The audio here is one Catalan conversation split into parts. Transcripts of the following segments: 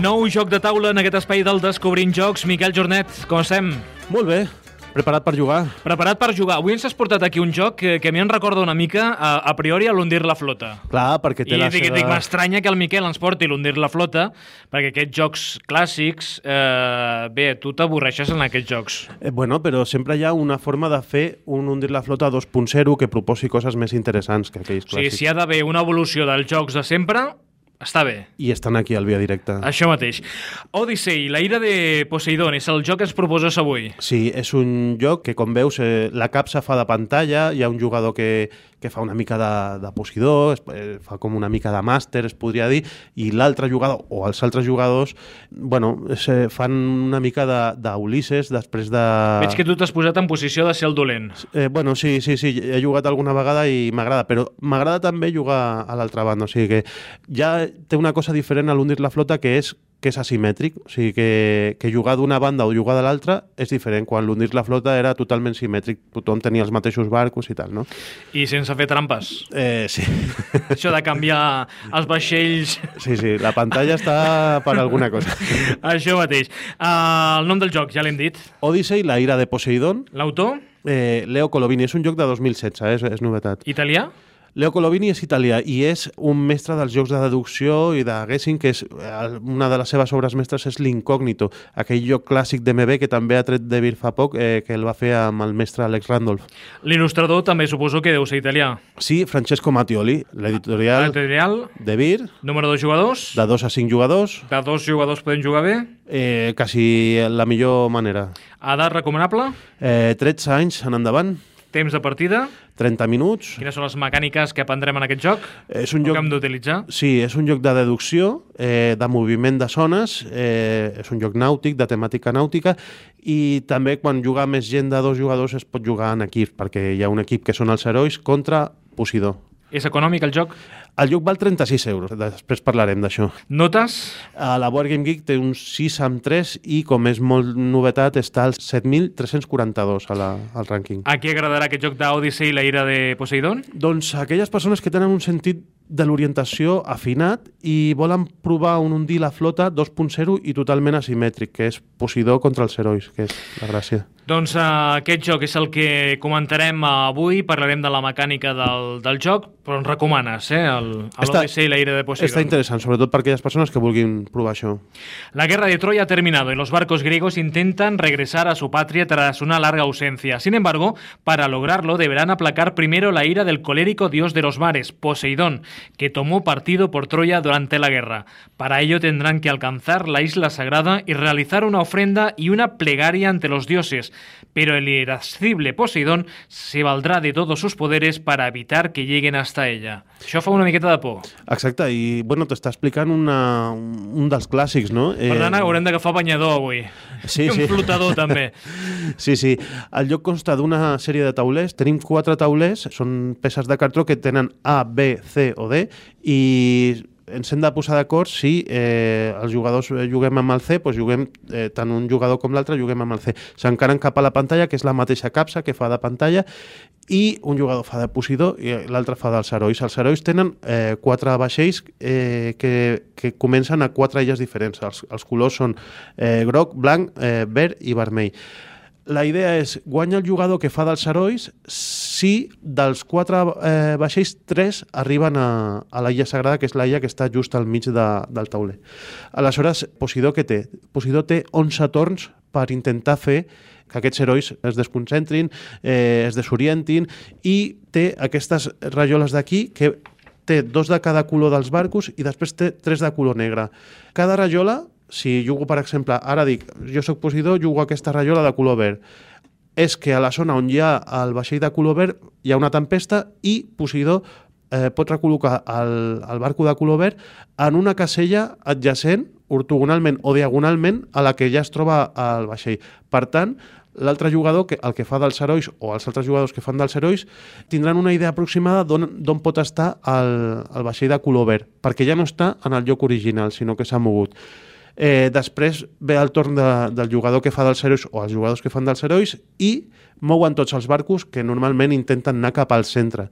Nou joc de taula en aquest espai del Descobrint Jocs. Miquel Jornet, com estem? Molt bé, preparat per jugar. Preparat per jugar. Avui ens has portat aquí un joc que, que a mi em recorda una mica a, a priori a l'Undir la Flota. Clar, perquè té I la dic, seva... dic m'estranya que el Miquel ens porti l'Undir la Flota, perquè aquests jocs clàssics, eh, bé, tu t'avorreixes en aquests jocs. Eh, bueno, però sempre hi ha una forma de fer un Hundir la Flota 2.0 que proposi coses més interessants que aquells O sigui, clàssics. si hi ha d'haver una evolució dels jocs de sempre, està bé. I estan aquí al Via Directe. Això mateix. Odyssey, la ira de Poseidon, és el joc que ens proposes avui. Sí, és un joc que, com veus, eh, la capsa fa de pantalla, hi ha un jugador que, que fa una mica de, de posidor, es, eh, fa com una mica de màster, es podria dir, i l'altre jugador, o els altres jugadors, bueno, es, eh, fan una mica d'Ulisses després de... Veig que tu t'has posat en posició de ser el dolent. Eh, bueno, sí, sí, sí, he jugat alguna vegada i m'agrada, però m'agrada també jugar a l'altra banda, o sigui que ja té una cosa diferent a l'Undir la Flota que és que és asimètric, o sigui que, que jugar d'una banda o jugar de l'altra és diferent. Quan l'Undir la Flota era totalment simètric, tothom tenia els mateixos barcos i tal, no? I sense fer trampes. Eh, sí. Això de canviar els vaixells... sí, sí, la pantalla està per alguna cosa. Això mateix. Uh, el nom del joc, ja l'hem dit. Odyssey, la ira de Poseidon, L'autor, eh, Leo Colovini, és un joc de 2016, eh, és, és novetat. italià. Leo Colovini és italià i és un mestre dels jocs de deducció i de guessing, que és eh, una de les seves obres mestres és l'Incògnito, aquell joc clàssic d'MB que també ha tret de Vir fa poc, eh, que el va fer amb el mestre Alex Randolph. L'il·lustrador també suposo que deu ser italià. Sí, Francesco Mattioli, l'editorial Editorial, de Vir, número de jugadors. de 2 a 5 jugadors, De dos jugadors poden jugar bé. eh, quasi la millor manera. Edat recomanable. Eh, 13 anys en endavant, Temps de partida. 30 minuts. Quines són les mecàniques que aprendrem en aquest joc? És un O joc que hem d'utilitzar? Sí, és un joc de deducció, eh, de moviment de zones, eh, és un joc nàutic, de temàtica nàutica, i també quan juga més gent de dos jugadors es pot jugar en equip, perquè hi ha un equip que són els herois contra Posidó. És econòmic el joc? El joc val 36 euros, després parlarem d'això. Notes? A la Board Game Geek té un 6 amb 3 i, com és molt novetat, està al 7.342 a la, al rànquing. A qui agradarà aquest joc d'Odyssey i la ira de Poseidon? Doncs aquelles persones que tenen un sentit de l'orientació afinat i volen provar un hundir la flota 2.0 i totalment asimètric, que és Posidó contra els herois, que és la gràcia. Doncs uh, aquest joc és el que comentarem avui, parlarem de la mecànica del, del joc, però ens recomanes, eh, el, el Està- Odyssey i la ira de Poseidon. Està interessant, sobretot per aquelles persones que vulguin provar això. La guerra de Troya ha terminado y los barcos griegos intentan regresar a su patria tras una larga ausencia. Sin embargo, para lograrlo deberán aplacar primero la ira del colérico dios de los mares, Poseidón, que tomó partido por Troya durante la guerra. Para ello tendrán que alcanzar la isla sagrada y realizar una ofrenda y una plegaria ante los dioses. Pero el irascible Poseidón se valdrá de todos sus poderes para evitar que lleguen hasta ella. Això fa una miqueta de por. Exacte, i bueno, t'està explicant una, un dels clàssics, no? Per tant, haurem d'agafar banyador avui. Sí, I un sí. flotador, també. Sí, sí. El joc consta d'una sèrie de taulers. Tenim quatre taulers, són peces de cartró que tenen A, B, C o D, i ens hem de posar d'acord si eh, els jugadors eh, juguem amb el C, doncs juguem eh, tant un jugador com l'altre juguem amb el C. S'encaren cap a la pantalla, que és la mateixa capsa que fa de pantalla, i un jugador fa de Posidó i l'altre fa dels herois. Els herois tenen eh, quatre vaixells eh, que, que comencen a quatre illes diferents. Els, els colors són eh, groc, blanc, eh, verd i vermell. La idea és guanya el jugador que fa dels herois si dels quatre eh, vaixells, tres arriben a, a la illa sagrada, que és la illa que està just al mig de, del tauler. Aleshores, Posidó què té? Posidó té 11 torns per intentar fer que aquests herois es desconcentrin, eh, es desorientin i té aquestes rajoles d'aquí que té dos de cada color dels barcos i després té tres de color negre. Cada rajola, si jugo, per exemple, ara dic, jo sóc Posidó, jugo aquesta rajola de color verd, és que a la zona on hi ha el vaixell de color verd hi ha una tempesta i Posidó eh, pot recol·locar el, el barco de color verd en una casella adjacent, ortogonalment o diagonalment, a la que ja es troba el vaixell. Per tant, l'altre jugador, que, el que fa dels herois, o els altres jugadors que fan dels herois, tindran una idea aproximada d'on pot estar el, el vaixell de color verd, perquè ja no està en el lloc original, sinó que s'ha mogut. Eh, després ve el torn de, del jugador que fa dels herois o els jugadors que fan dels herois i mouen tots els barcos que normalment intenten anar cap al centre.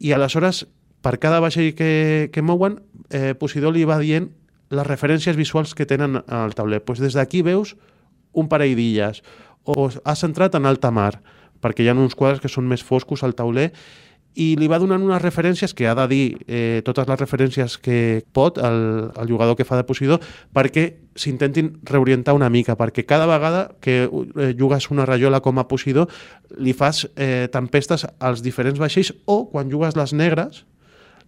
I aleshores, per cada vaixell que, que mouen, eh, Posidó li va dient les referències visuals que tenen al tauler. Pues des d'aquí veus un parell d'illes, o has entrat en alta mar, perquè hi ha uns quadres que són més foscos al tauler, i li va donant unes referències que ha de dir eh, totes les referències que pot el, el jugador que fa de Posidor perquè s'intentin reorientar una mica, perquè cada vegada que eh, jugues una rajola com a Posidor li fas eh, tempestes als diferents vaixells o quan jugues les negres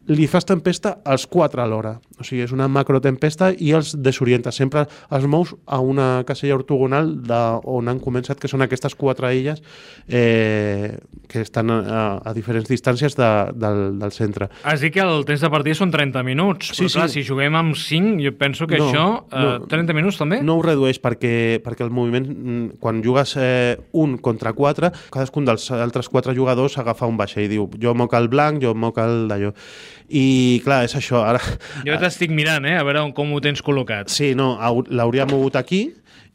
li fas tempesta als quatre alhora. O sigui, és una macrotempesta i els desorienta. Sempre els mous a una casella ortogonal de, on han començat, que són aquestes quatre illes eh, que estan a, a diferents distàncies de, del, del centre. Has dit que el temps de partida són 30 minuts, Sí, però clar, sí. si juguem amb 5, jo penso que No, això... Eh, no. 30 minuts també? No ho redueix perquè, perquè el moviment, mm, quan jugues eh, un contra quatre, cadascun dels altres quatre jugadors agafa un vaixell i diu jo moc el blanc, jo moc el d'allò. I clar, és això. Ara, Jo t'estic mirant, eh, a veure com ho tens col·locat. Sí, no, hau- l'hauria mogut aquí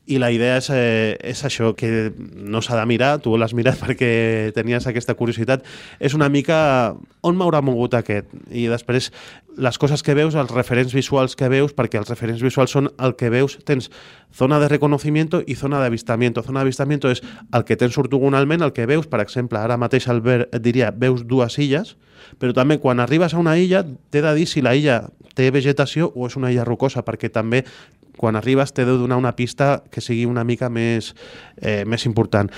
i la idea és, eh, és això, que no s'ha de mirar, tu l'has mirat perquè tenies aquesta curiositat, és una mica on m'haurà mogut aquest. I després les coses que veus, els referents visuals que veus, perquè els referents visuals són el que veus, tens zona de reconocimiento i zona d'avistamiento. Zona d'avistamiento és el que tens ortogonalment, el que veus, per exemple, ara mateix al ver, et diria, veus dues illes, però també quan arribes a una illa t'he de dir si la illa té vegetació o és una illa rocosa, perquè també quan arribes t'he de donar una pista que sigui una mica més, eh, més important.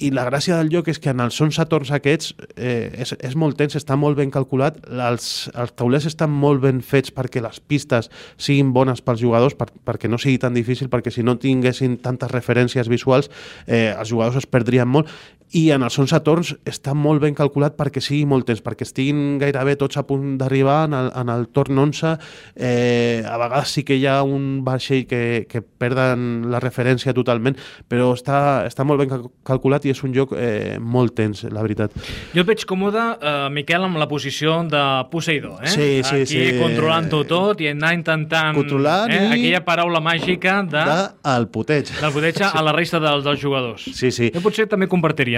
I la gràcia del lloc és que en els sons satorns aquests eh, és, és molt tens, està molt ben calculat, els, els taulers estan molt ben fets perquè les pistes siguin bones pels jugadors, per, perquè no sigui tan difícil, perquè si no tinguessin tantes referències visuals, eh, els jugadors es perdrien molt, i en els sons satorns està molt ben calculat perquè sigui molt temps, perquè estiguin gairebé tots a punt d'arribar en, el, en el torn 11. Eh, a vegades sí que hi ha un vaixell que, que perden la referència totalment, però està, està molt ben cal- calculat i és un joc eh, molt tens, la veritat. Jo et veig còmode, eh, Miquel, amb la posició de posseïdor, eh? Sí, sí, Aquí sí. controlant-ho tot i anar intentant... Controlant eh? i- Aquella paraula màgica de... De el puteig. del podeig a la resta dels, dels jugadors. Sí, sí. Jo potser també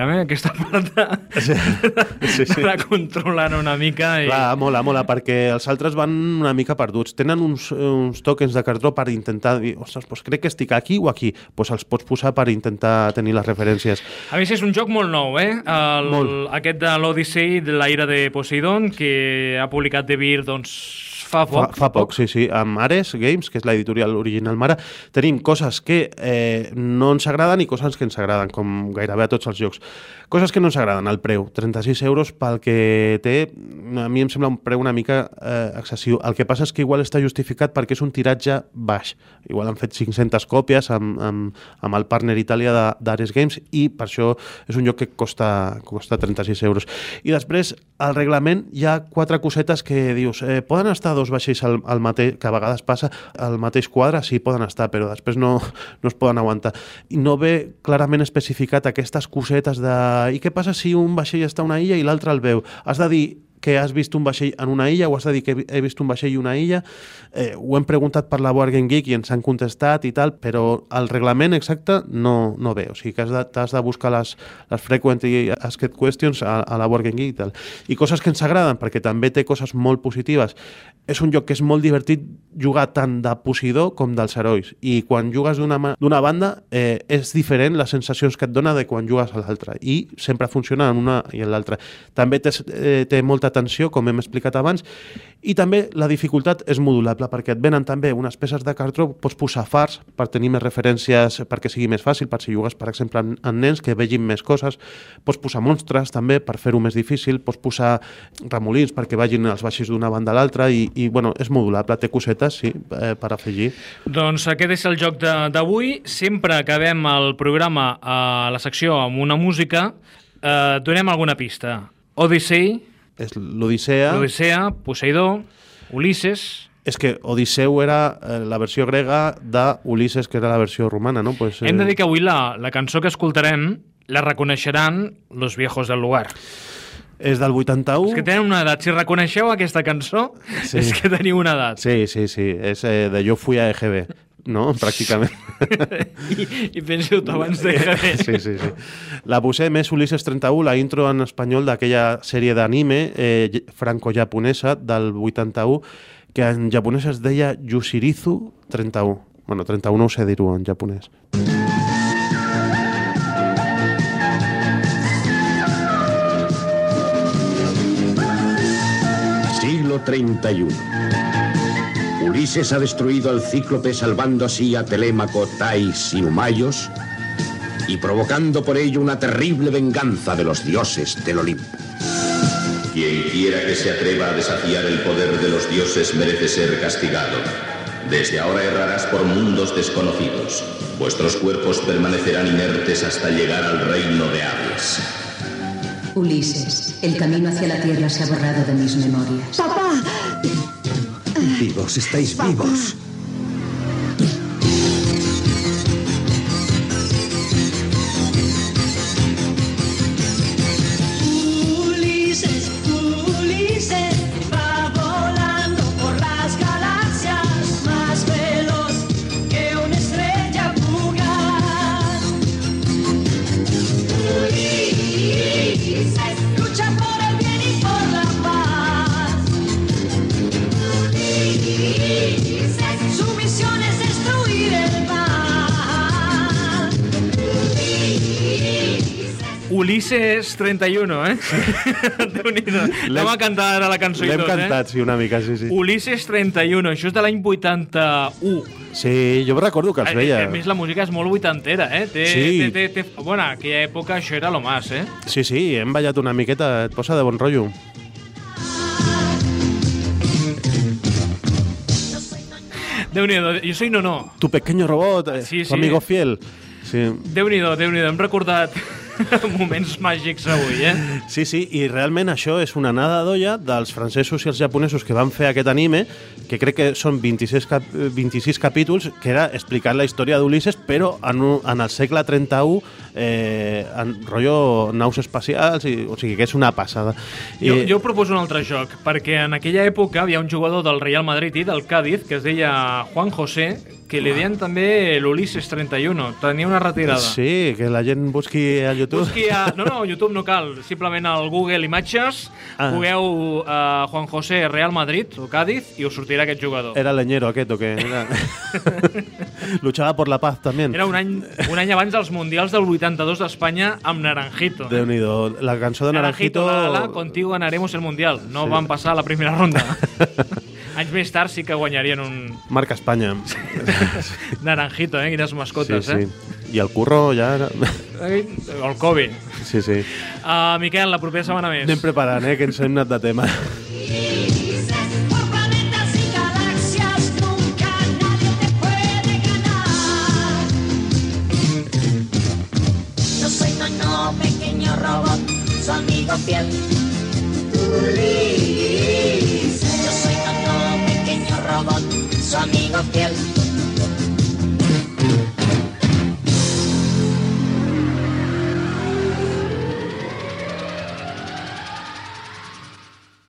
compartiríem eh, aquesta part de, Sí, sí, sí. de controlant una mica i... Clar, mola, mola, perquè els altres van una mica perduts. Tenen uns, uns tokens de cartró per intentar dir, ostres, doncs crec que estic aquí o aquí. Doncs els pots posar per intentar tenir les referències. A més, és un joc molt nou, eh? El, Molt. Aquest de l'Odyssey de la ira de Poseidon, que ha publicat De Beer, doncs, fa Fa, poc. fa poc, sí, sí. Amb Ares Games, que és l'editorial original mare, tenim coses que eh, no ens agraden i coses que ens agraden, com gairebé a tots els jocs. Coses que no ens agraden, el preu. 36 euros pel que té, a mi em sembla un preu una mica eh, excessiu. El que passa és que igual està justificat perquè és un tiratge baix. Igual han fet 500 còpies amb, amb, amb el partner Itàlia d'Ares Games i per això és un joc que costa, costa 36 euros. I després, al reglament hi ha quatre cosetes que dius, eh, poden estar dos vaixells al, al mateix, que a vegades passa, al mateix quadre, sí, poden estar, però després no, no es poden aguantar. I no ve clarament especificat aquestes cosetes de... I què passa si un vaixell està a una illa i l'altre el veu? Has de dir que has vist un vaixell en una illa o has de dir que he vi- he vist un vaixell i una illa. Eh, ho hem preguntat per la Board Game Geek i ens han contestat i tal, però el reglament exacte no, no ve. O sigui que has de, t'has de buscar les, les frequent i asked questions a, a la Board Game Geek i tal. I coses que ens agraden, perquè també té coses molt positives. És un joc que és molt divertit jugar tant de Posidor com dels herois. I quan jugues d'una banda eh, és diferent les sensacions que et dona de quan jugues a l'altra. I sempre funciona en una i en l'altra. També té, eh, té molta tensió, com hem explicat abans, i també la dificultat és modulable, perquè et venen també unes peces de cartró, pots posar fars per tenir més referències, perquè sigui més fàcil, per si jugues, per exemple, amb, amb nens que vegin més coses, pots posar monstres també per fer-ho més difícil, pots posar remolins perquè vagin els baixos d'una banda a l'altra i, i bueno, és modulable, té cosetes, sí, eh, per afegir. Doncs aquest és el joc d'avui. Sempre acabem el programa a la secció amb una música. Eh, donem alguna pista. Odyssey, És l'Odissea. Odissea, Poseidor, Ulisses... És que Odisseu era eh, la versió grega d'Ulisses, que era la versió romana, no? Pues, Hem de dir que avui la, la cançó que escoltarem la reconeixeran los viejos del lugar. És del 81. És que tenen una edat. Si reconeixeu aquesta cançó, Sí. és que teniu una edat. Sí, sí, sí. És eh, de Jo fui a EGB, no? Pràcticament. I, i penseu-te abans de que... Sí, sí, sí. La posem és Ulisses 31, la intro en espanyol d'aquella sèrie d'anime eh, franco-japonesa del 81, que en japonès es deia Yushirizu 31. Bueno, 31 no ho sé dir-ho en japonès. Siglo 31. Ulises ha destruido al cíclope salvando así a Telémaco, Tais y Humayos y provocando por ello una terrible venganza de los dioses del Olimpo. Quien quiera que se atreva a desafiar el poder de los dioses merece ser castigado. Desde ahora errarás por mundos desconocidos. Vuestros cuerpos permanecerán inertes hasta llegar al reino de Hades. Ulises, el camino hacia la Tierra se ha borrado de mis memorias. ¡Papá! Estáis vivos. Ulises. Ulises 31, eh? Déu-n'hi-do. Anem a cantar ara la cançó i L'hem tot, cantat, eh? sí, una mica, sí, sí. Ulises 31, això és de l'any 81. Sí, jo recordo que els A, veia. a més, la música és molt vuitantera, eh? Té, Sí. té, té, té... Bueno, en aquella època això era lo más, eh? Sí, sí, hem ballat una miqueta, et posa de bon rotllo. Déu-n'hi-do, jo soy no-no. Tu pequeño robot, eh, Sí, tu sí. amigo fiel. Sí. Déu-n'hi-do, déu nhi déu hem recordat moments màgics avui, eh? Sí, sí, i realment això és una nada d'olla dels francesos i els japonesos que van fer aquest anime, que crec que són 26, cap 26 capítols, que era explicant la història d'Ulisses, però en, un, en el segle 31, eh, en rotllo naus espacials, i, o sigui que és una passada. Jo, jo proposo un altre joc, perquè en aquella època havia un jugador del Real Madrid i del Cádiz que es deia Juan José, que li deien també l'Ulises 31. Tenia una retirada. Sí, que la gent busqui a YouTube. Busqui a... No, no, YouTube no cal. Simplement al Google Imatges Ah. pugueu uh, Juan José Real Madrid o Cádiz i us sortirà aquest jugador. Era leñero aquest o què? Era... Luchava por la paz també. Era un any, un any abans dels Mundials del 82 d'Espanya amb Naranjito. déu nhi La cançó de Naranjito... la, la, contigo ganaremos el Mundial. No Sí. van passar la primera ronda. Anys més tard sí que guanyarien un Marca Espanya. Naranjito, eh? Quines Sí, mascotes, sí. eh? I el curro ja... era- Eh? O el Kobe. Sí, sí. Uh, Miquel, la propera setmana més. Anem preparant, eh, que ens hem anat de tema. Por planetas y galaxias nunca nadie te puede ganar. Yo soy Nono, pequeño robot, su amigo fiel. Ulises. Yo soy Nono, pequeño robot, su amigo fiel.